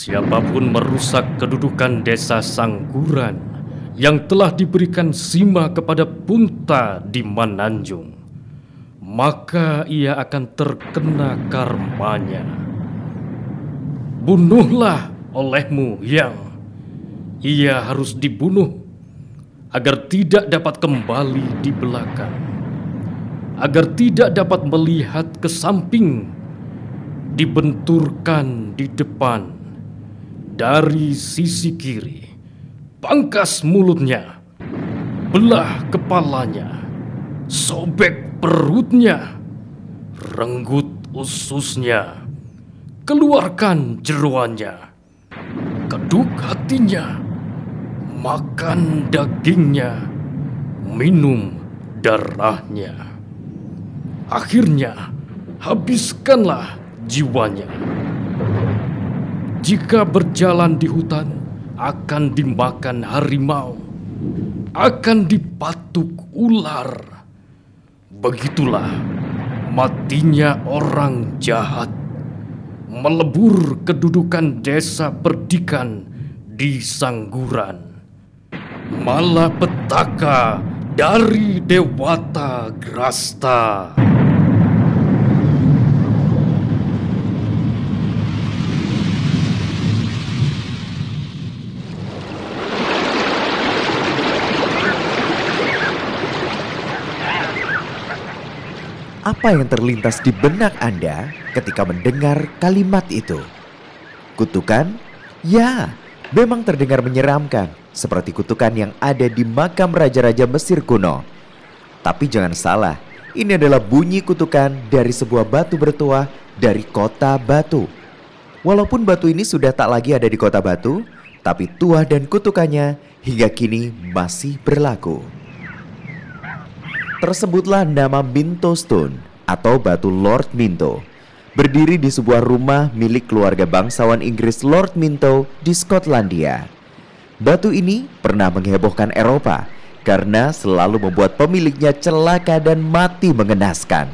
Siapa pun merusak kedudukan desa Sangguran yang telah diberikan Sima kepada Punta di Mananjung, maka ia akan terkena karmanya. Bunuhlah olehmu yang ia harus dibunuh agar tidak dapat kembali di belakang, agar tidak dapat melihat ke samping, dibenturkan di depan dari sisi kiri, pangkas mulutnya, belah kepalanya, sobek perutnya, renggut ususnya, keluarkan jeruannya, keduk hatinya, makan dagingnya, minum darahnya. Akhirnya, habiskanlah jiwanya. Jika berjalan di hutan, akan dimakan harimau, akan dipatuk ular. Begitulah matinya orang jahat, melebur kedudukan desa Perdikan di Sangguran. Malapetaka dari Dewata Grasta. Apa yang terlintas di benak Anda ketika mendengar kalimat itu? Kutukan? Ya, memang terdengar menyeramkan, seperti kutukan yang ada di makam raja-raja Mesir kuno. Tapi jangan salah, ini adalah bunyi kutukan dari sebuah batu bertuah dari kota Batu. Walaupun batu ini sudah tak lagi ada di kota Batu, tapi tuah dan kutukannya hingga kini masih berlaku. Tersebutlah nama Minto Stone atau batu Lord Minto. Berdiri di sebuah rumah milik keluarga bangsawan Inggris Lord Minto di Skotlandia. Batu ini pernah menghebohkan Eropa karena selalu membuat pemiliknya celaka dan mati mengenaskan.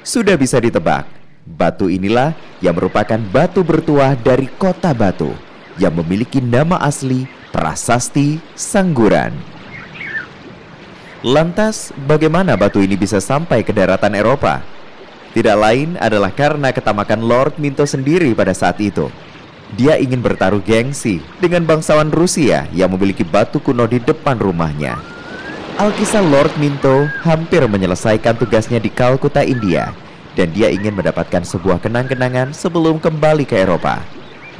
Sudah bisa ditebak, batu inilah yang merupakan batu bertuah dari kota Batu yang memiliki nama asli Prasasti Sangguran. Lantas, bagaimana batu ini bisa sampai ke daratan Eropa? Tidak lain adalah karena ketamakan Lord Minto sendiri pada saat itu. Dia ingin bertaruh gengsi dengan bangsawan Rusia yang memiliki batu kuno di depan rumahnya. Alkisah Lord Minto hampir menyelesaikan tugasnya di Kalkuta, India, dan dia ingin mendapatkan sebuah kenang-kenangan sebelum kembali ke Eropa.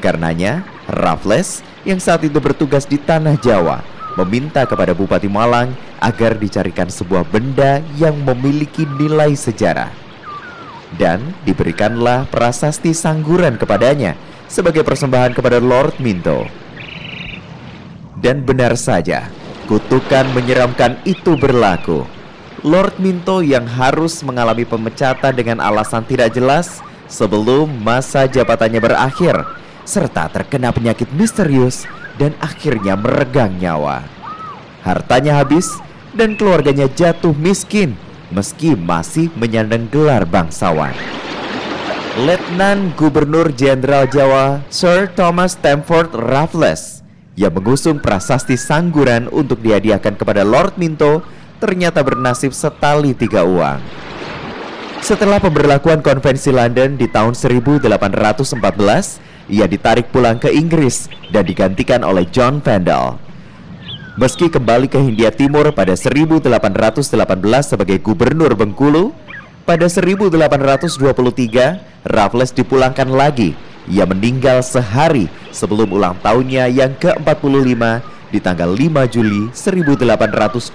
Karenanya, Raffles yang saat itu bertugas di tanah Jawa meminta kepada Bupati Malang agar dicarikan sebuah benda yang memiliki nilai sejarah. Dan diberikanlah prasasti sangguran kepadanya sebagai persembahan kepada Lord Minto. Dan benar saja, kutukan menyeramkan itu berlaku. Lord Minto yang harus mengalami pemecatan dengan alasan tidak jelas sebelum masa jabatannya berakhir serta terkena penyakit misterius dan akhirnya meregang nyawa. Hartanya habis dan keluarganya jatuh miskin meski masih menyandang gelar bangsawan. Letnan Gubernur Jenderal Jawa Sir Thomas Stamford Raffles yang mengusung prasasti sangguran untuk dihadiahkan kepada Lord Minto ternyata bernasib setali tiga uang. Setelah pemberlakuan konvensi London di tahun 1814, ia ditarik pulang ke Inggris dan digantikan oleh John Vandal. Meski kembali ke Hindia Timur pada 1818 sebagai gubernur Bengkulu, pada 1823 Raffles dipulangkan lagi. Ia meninggal sehari sebelum ulang tahunnya yang ke-45 di tanggal 5 Juli 1826.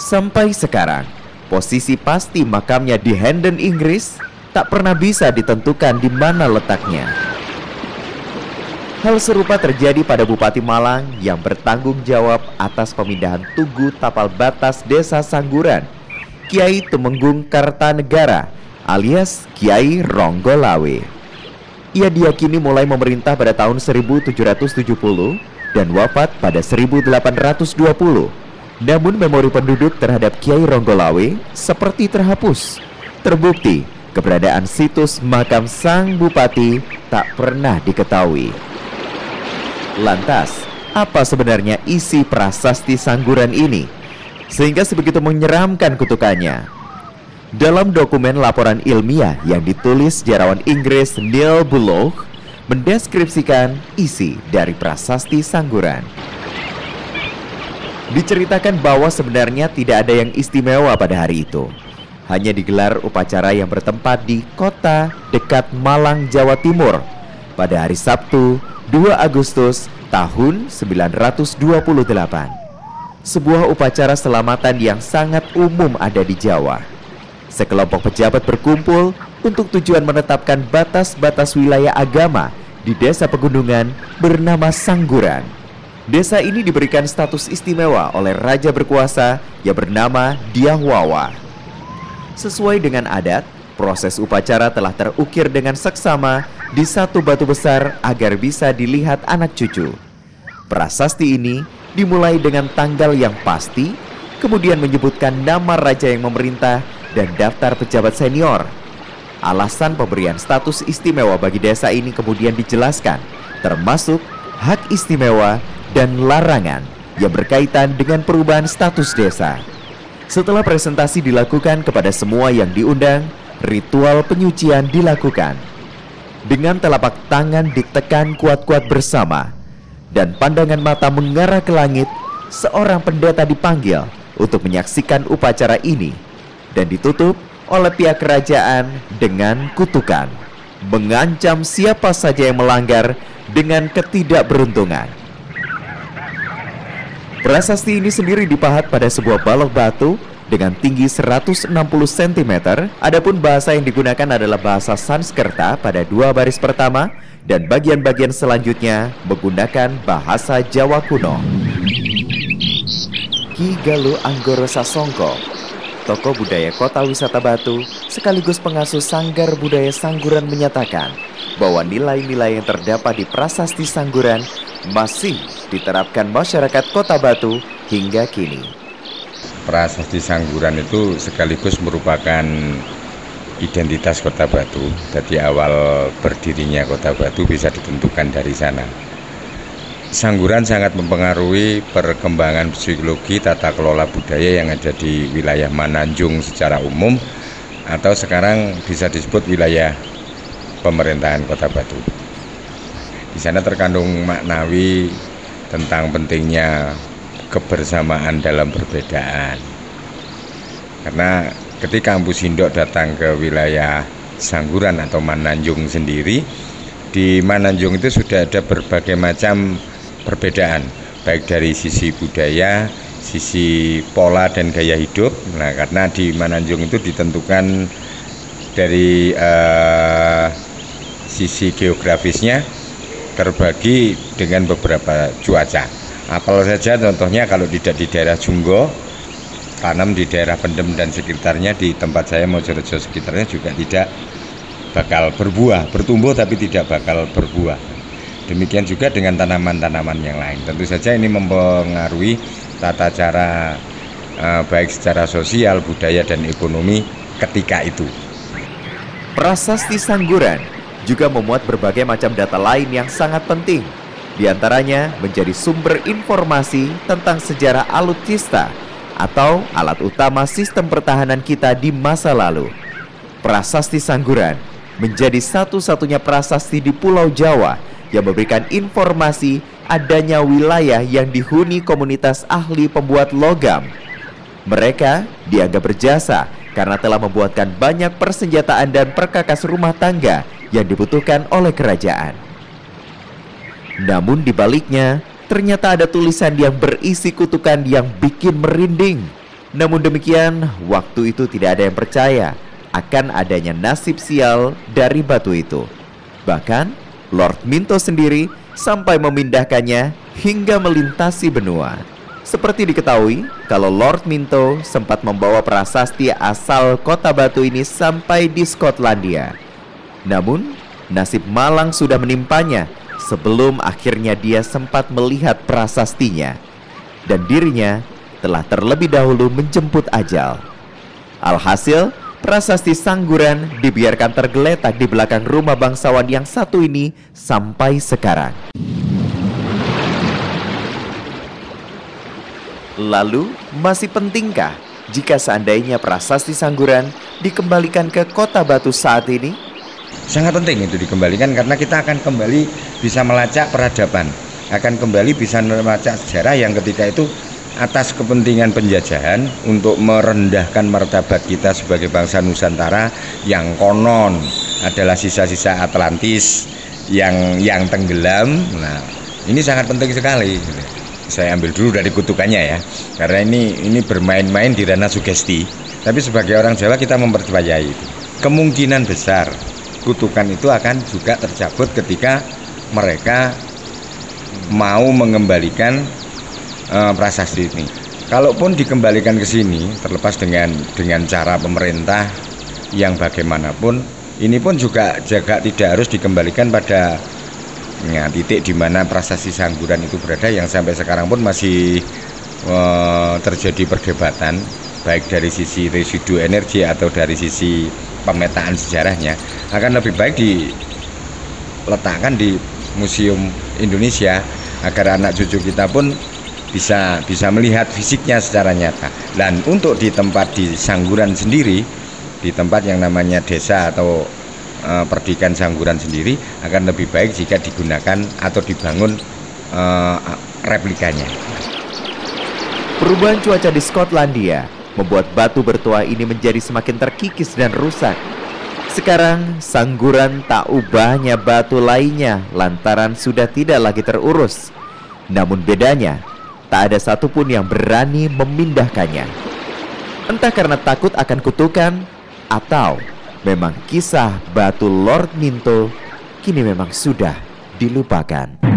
Sampai sekarang, posisi pasti makamnya di Hendon, Inggris tak pernah bisa ditentukan di mana letaknya. Hal serupa terjadi pada Bupati Malang yang bertanggung jawab atas pemindahan Tugu Tapal Batas Desa Sangguran, Kiai Tumenggung Kartanegara alias Kiai Ronggolawe. Ia diyakini mulai memerintah pada tahun 1770 dan wafat pada 1820. Namun memori penduduk terhadap Kiai Ronggolawe seperti terhapus. Terbukti keberadaan situs makam sang bupati tak pernah diketahui. Lantas, apa sebenarnya isi prasasti Sangguran ini? Sehingga sebegitu menyeramkan kutukannya. Dalam dokumen laporan ilmiah yang ditulis sejarawan Inggris Neil Bullock mendeskripsikan isi dari prasasti Sangguran. Diceritakan bahwa sebenarnya tidak ada yang istimewa pada hari itu. Hanya digelar upacara yang bertempat di kota dekat Malang, Jawa Timur pada hari Sabtu 2 Agustus tahun 928. Sebuah upacara selamatan yang sangat umum ada di Jawa. Sekelompok pejabat berkumpul untuk tujuan menetapkan batas-batas wilayah agama di desa pegunungan bernama Sangguran. Desa ini diberikan status istimewa oleh raja berkuasa yang bernama Diahwawa. Sesuai dengan adat, proses upacara telah terukir dengan seksama di satu batu besar agar bisa dilihat anak cucu. Prasasti ini dimulai dengan tanggal yang pasti, kemudian menyebutkan nama raja yang memerintah dan daftar pejabat senior. Alasan pemberian status istimewa bagi desa ini kemudian dijelaskan, termasuk hak istimewa dan larangan yang berkaitan dengan perubahan status desa. Setelah presentasi dilakukan kepada semua yang diundang, ritual penyucian dilakukan. Dengan telapak tangan ditekan kuat-kuat bersama dan pandangan mata mengarah ke langit, seorang pendeta dipanggil untuk menyaksikan upacara ini dan ditutup oleh pihak kerajaan dengan kutukan, mengancam siapa saja yang melanggar dengan ketidakberuntungan. Prasasti ini sendiri dipahat pada sebuah balok batu dengan tinggi 160 cm. Adapun bahasa yang digunakan adalah bahasa Sanskerta pada dua baris pertama dan bagian-bagian selanjutnya menggunakan bahasa Jawa kuno. Ki Galuh Anggoro Sasongko, tokoh budaya kota wisata Batu, sekaligus pengasuh Sanggar Budaya Sangguran menyatakan bahwa nilai-nilai yang terdapat di prasasti Sangguran masih diterapkan masyarakat Kota Batu hingga kini. Prasasti Sangguran itu sekaligus merupakan identitas Kota Batu. Jadi awal berdirinya Kota Batu bisa ditentukan dari sana. Sangguran sangat mempengaruhi perkembangan psikologi tata kelola budaya yang ada di wilayah Mananjung secara umum atau sekarang bisa disebut wilayah pemerintahan Kota Batu. Di sana terkandung maknawi tentang pentingnya kebersamaan dalam perbedaan. Karena ketika Ampu Sindok datang ke wilayah Sangguran atau Mananjung sendiri, di Mananjung itu sudah ada berbagai macam perbedaan, baik dari sisi budaya, sisi pola dan gaya hidup. Nah, karena di Mananjung itu ditentukan dari uh, sisi geografisnya terbagi dengan beberapa cuaca. Apel saja contohnya kalau tidak di daerah Junggo, tanam di daerah Pendem dan sekitarnya di tempat saya Mojorejo sekitarnya juga tidak bakal berbuah, bertumbuh tapi tidak bakal berbuah. Demikian juga dengan tanaman-tanaman yang lain. Tentu saja ini mempengaruhi tata cara eh, baik secara sosial, budaya dan ekonomi ketika itu. Prasasti Sangguran juga memuat berbagai macam data lain yang sangat penting. Di antaranya menjadi sumber informasi tentang sejarah alutsista atau alat utama sistem pertahanan kita di masa lalu. Prasasti Sangguran menjadi satu-satunya prasasti di Pulau Jawa yang memberikan informasi adanya wilayah yang dihuni komunitas ahli pembuat logam. Mereka dianggap berjasa karena telah membuatkan banyak persenjataan dan perkakas rumah tangga yang dibutuhkan oleh kerajaan. Namun di baliknya, ternyata ada tulisan yang berisi kutukan yang bikin merinding. Namun demikian, waktu itu tidak ada yang percaya akan adanya nasib sial dari batu itu. Bahkan, Lord Minto sendiri sampai memindahkannya hingga melintasi benua. Seperti diketahui, kalau Lord Minto sempat membawa prasasti asal kota batu ini sampai di Skotlandia. Namun, nasib malang sudah menimpanya sebelum akhirnya dia sempat melihat prasastinya. Dan dirinya telah terlebih dahulu menjemput ajal. Alhasil, prasasti Sangguran dibiarkan tergeletak di belakang rumah bangsawan yang satu ini sampai sekarang. Lalu, masih pentingkah jika seandainya prasasti Sangguran dikembalikan ke kota Batu saat ini? Sangat penting itu dikembalikan karena kita akan kembali bisa melacak peradaban, akan kembali bisa melacak sejarah yang ketika itu atas kepentingan penjajahan untuk merendahkan martabat kita sebagai bangsa Nusantara yang konon adalah sisa-sisa Atlantis yang yang tenggelam. Nah, ini sangat penting sekali. Saya ambil dulu dari kutukannya ya, karena ini ini bermain-main di ranah sugesti. Tapi sebagai orang Jawa kita mempercayai itu. Kemungkinan besar kutukan itu akan juga tercabut ketika mereka mau mengembalikan uh, prasasti ini. Kalaupun dikembalikan ke sini, terlepas dengan dengan cara pemerintah yang bagaimanapun, ini pun juga jaga tidak harus dikembalikan pada ya, titik di mana prasasti Sangguran itu berada yang sampai sekarang pun masih uh, terjadi perdebatan baik dari sisi residu energi atau dari sisi pemetaan sejarahnya akan lebih baik diletakkan di Museum Indonesia agar anak cucu kita pun bisa bisa melihat fisiknya secara nyata. Dan untuk di tempat di Sangguran sendiri, di tempat yang namanya desa atau e, perdikan Sangguran sendiri akan lebih baik jika digunakan atau dibangun e, replikanya. Perubahan cuaca di Skotlandia membuat batu bertua ini menjadi semakin terkikis dan rusak. Sekarang, Sangguran tak ubahnya batu lainnya lantaran sudah tidak lagi terurus. Namun bedanya, tak ada satupun yang berani memindahkannya. Entah karena takut akan kutukan atau memang kisah batu Lord Minto kini memang sudah dilupakan.